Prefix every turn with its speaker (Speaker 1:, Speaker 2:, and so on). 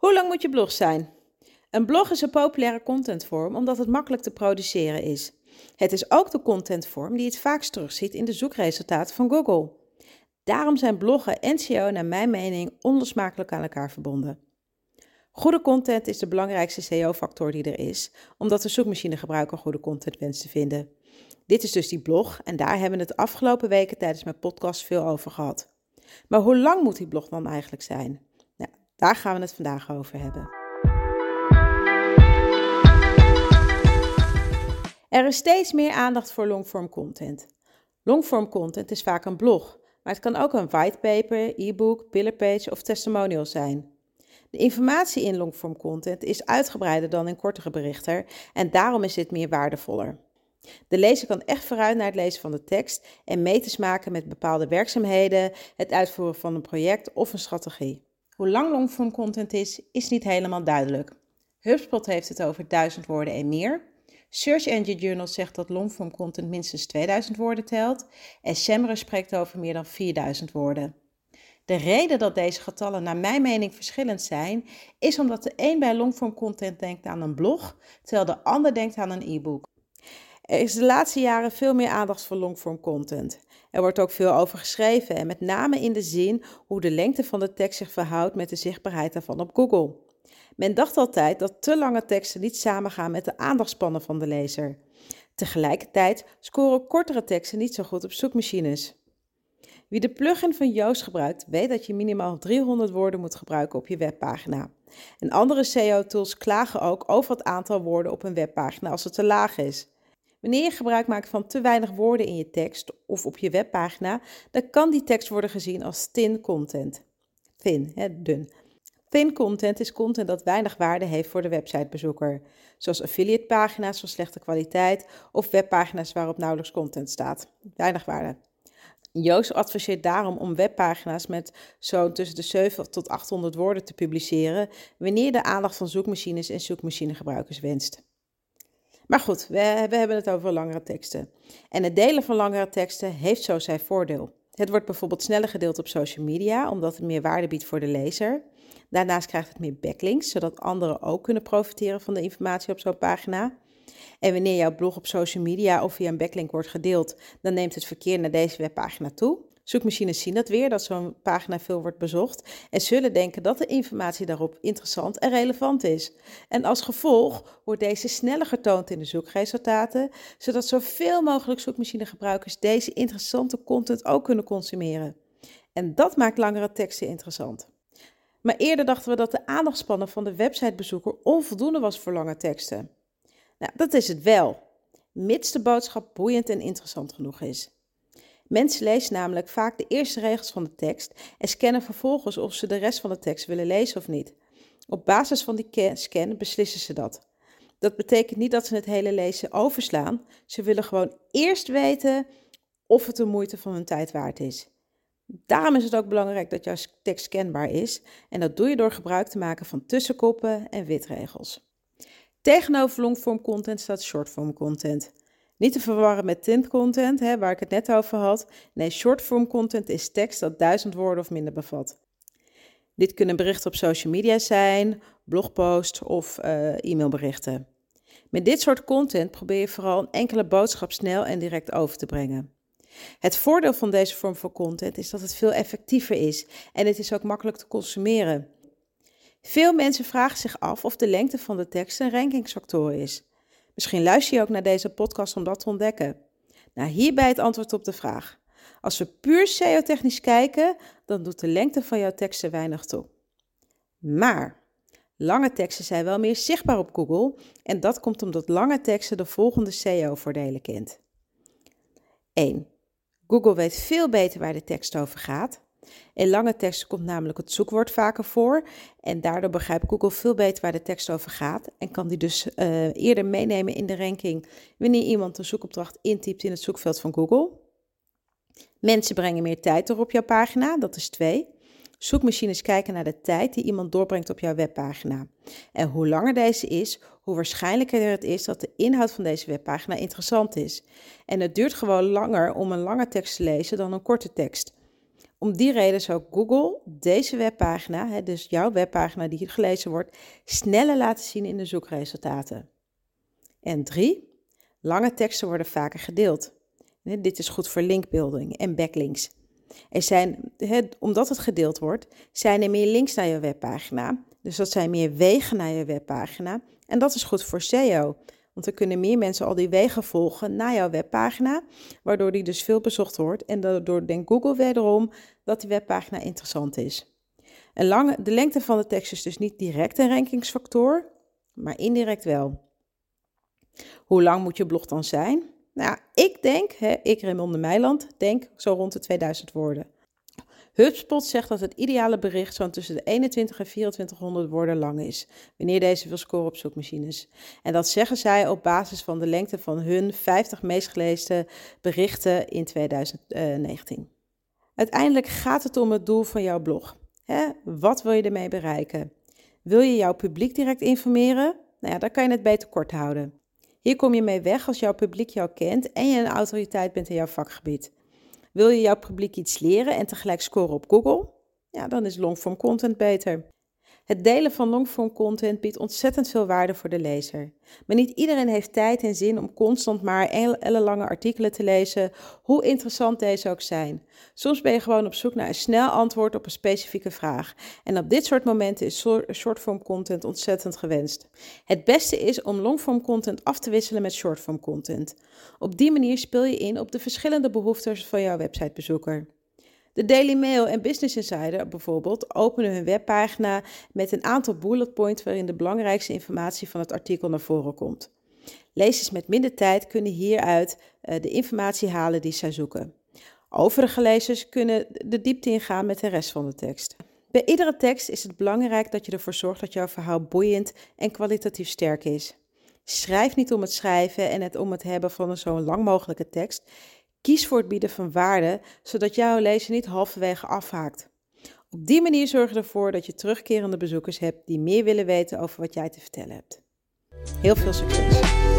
Speaker 1: Hoe lang moet je blog zijn? Een blog is een populaire contentvorm omdat het makkelijk te produceren is. Het is ook de contentvorm die het vaakst terugziet in de zoekresultaten van Google. Daarom zijn bloggen en SEO naar mijn mening onlosmakelijk aan elkaar verbonden. Goede content is de belangrijkste SEO-factor die er is, omdat de zoekmachinegebruiker goede content wenst te vinden. Dit is dus die blog en daar hebben we het afgelopen weken tijdens mijn podcast veel over gehad. Maar hoe lang moet die blog dan eigenlijk zijn? Daar gaan we het vandaag over hebben. Er is steeds meer aandacht voor longform content. Longform content is vaak een blog, maar het kan ook een whitepaper, e-book, pillarpage of testimonial zijn. De informatie in longform content is uitgebreider dan in kortere berichten en daarom is dit meer waardevoller. De lezer kan echt vooruit naar het lezen van de tekst en meters maken met bepaalde werkzaamheden, het uitvoeren van een project of een strategie. Hoe lang longform content is, is niet helemaal duidelijk. HubSpot heeft het over 1000 woorden en meer. Search Engine Journal zegt dat longform content minstens 2000 woorden telt en Semrush spreekt over meer dan 4000 woorden. De reden dat deze getallen naar mijn mening verschillend zijn, is omdat de een bij longform content denkt aan een blog, terwijl de ander denkt aan een e-book. Er is de laatste jaren veel meer aandacht voor longform content. Er wordt ook veel over geschreven en met name in de zin hoe de lengte van de tekst zich verhoudt met de zichtbaarheid daarvan op Google. Men dacht altijd dat te lange teksten niet samengaan met de aandachtspannen van de lezer. Tegelijkertijd scoren kortere teksten niet zo goed op zoekmachines. Wie de plugin van Yoast gebruikt, weet dat je minimaal 300 woorden moet gebruiken op je webpagina. En andere SEO-tools klagen ook over het aantal woorden op een webpagina als het te laag is. Wanneer je gebruik maakt van te weinig woorden in je tekst of op je webpagina, dan kan die tekst worden gezien als thin content. Thin, hè, dun. Thin content is content dat weinig waarde heeft voor de websitebezoeker, zoals affiliatepagina's van slechte kwaliteit of webpagina's waarop nauwelijks content staat. Weinig waarde. Joost adviseert daarom om webpagina's met zo'n tussen de 7 tot 800 woorden te publiceren wanneer de aandacht van zoekmachines en zoekmachinegebruikers wenst. Maar goed, we, hebben het over langere teksten. En het delen van langere teksten heeft zo zijn voordeel. Het wordt bijvoorbeeld sneller gedeeld op social media, omdat het meer waarde biedt voor de lezer. Daarnaast krijgt het meer backlinks, zodat anderen ook kunnen profiteren van de informatie op zo'n pagina. En wanneer jouw blog op social media of via een backlink wordt gedeeld, dan neemt het verkeer naar deze webpagina toe. Zoekmachines zien dat weer, dat zo'n pagina veel wordt bezocht en zullen denken dat de informatie daarop interessant en relevant is. En als gevolg wordt deze sneller getoond in de zoekresultaten, zodat zoveel mogelijk zoekmachinegebruikers deze interessante content ook kunnen consumeren. En dat maakt langere teksten interessant. Maar eerder dachten we dat de aandachtspannen van de websitebezoeker onvoldoende was voor lange teksten. Nou, dat is het wel, mits de boodschap boeiend en interessant genoeg is. Mensen lezen namelijk vaak de eerste regels van de tekst en scannen vervolgens of ze de rest van de tekst willen lezen of niet. Op basis van die scan beslissen ze dat. Dat betekent niet dat ze het hele lezen overslaan. Ze willen gewoon eerst weten of het de moeite van hun tijd waard is. Daarom is het ook belangrijk dat jouw tekst scanbaar is en dat doe je door gebruik te maken van tussenkoppen en witregels. Tegenover longform content staat shortform content. Niet te verwarren met tint content, hè, waar ik het net over had. Nee, shortform content is tekst dat duizend woorden of minder bevat. Dit kunnen berichten op social media zijn, blogposts of uh, e-mailberichten. Met dit soort content probeer je vooral een enkele boodschap snel en direct over te brengen. Het voordeel van deze vorm van content is dat het veel effectiever is en het is ook makkelijk te consumeren. Veel mensen vragen zich af of de lengte van de tekst een rankingsfactor is. Misschien luister je ook naar deze podcast om dat te ontdekken. Nou, hierbij het antwoord op de vraag. Als we puur SEO-technisch kijken, dan doet de lengte van jouw teksten weinig toe. Maar lange teksten zijn wel meer zichtbaar op Google en dat komt omdat lange teksten de volgende SEO-voordelen kent. 1. Google weet veel beter waar de tekst over gaat. In lange teksten komt namelijk het zoekwoord vaker voor en daardoor begrijpt Google veel beter waar de tekst over gaat en kan die dus uh, eerder meenemen in de ranking wanneer iemand een zoekopdracht intypt in het zoekveld van Google. Mensen brengen meer tijd door op jouw pagina, dat is twee. Zoekmachines kijken naar de tijd die iemand doorbrengt op jouw webpagina. En hoe langer deze is, hoe waarschijnlijker het is dat de inhoud van deze webpagina interessant is. En het duurt gewoon langer om een lange tekst te lezen dan een korte tekst. Om die reden zou Google deze webpagina, dus jouw webpagina die gelezen wordt, sneller laten zien in de zoekresultaten. En drie, lange teksten worden vaker gedeeld. Dit is goed voor linkbuilding en backlinks. Er zijn, omdat het gedeeld wordt, zijn er meer links naar je webpagina. Dus dat zijn meer wegen naar je webpagina. En dat is goed voor SEO. Want dan kunnen meer mensen al die wegen volgen naar jouw webpagina, waardoor die dus veel bezocht wordt. En daardoor denkt Google wederom dat die webpagina interessant is. En lange, de lengte van de tekst is dus niet direct een rankingsfactor, maar indirect wel. Hoe lang moet je blog dan zijn? Nou, ik denk, hè, ik Raymond de Meiland, denk zo rond de 2000 woorden. HubSpot zegt dat het ideale bericht zo'n tussen de 21 en 2400 woorden lang is, wanneer deze wil scoren op zoekmachines. En dat zeggen zij op basis van de lengte van hun 50 meest gelezen berichten in 2019. Uiteindelijk gaat het om het doel van jouw blog. Wat wil je ermee bereiken? Wil je jouw publiek direct informeren? Nou ja, dan kan je het beter kort houden. Hier kom je mee weg als jouw publiek jou kent en je een autoriteit bent in jouw vakgebied. Wil je jouw publiek iets leren en tegelijk scoren op Google? Ja, dan is longform content beter. Het delen van longform content biedt ontzettend veel waarde voor de lezer. Maar niet iedereen heeft tijd en zin om constant maar ellenlange artikelen te lezen, hoe interessant deze ook zijn. Soms ben je gewoon op zoek naar een snel antwoord op een specifieke vraag. En op dit soort momenten is shortform content ontzettend gewenst. Het beste is om longform content af te wisselen met shortform content. Op die manier speel je in op de verschillende behoeftes van jouw websitebezoeker. De Daily Mail en Business Insider bijvoorbeeld openen hun webpagina met een aantal bullet points waarin de belangrijkste informatie van het artikel naar voren komt. Lezers met minder tijd kunnen hieruit uh, de informatie halen die zij zoeken. Overige lezers kunnen de diepte ingaan met de rest van de tekst. Bij iedere tekst is het belangrijk dat je ervoor zorgt dat jouw verhaal boeiend en kwalitatief sterk is. Schrijf niet om het schrijven en het om het hebben van een zo lang mogelijke tekst. Kies voor het bieden van waarde, zodat jouw lezer niet halverwege afhaakt. Op die manier zorg je ervoor dat je terugkerende bezoekers hebt die meer willen weten over wat jij te vertellen hebt. Heel veel succes!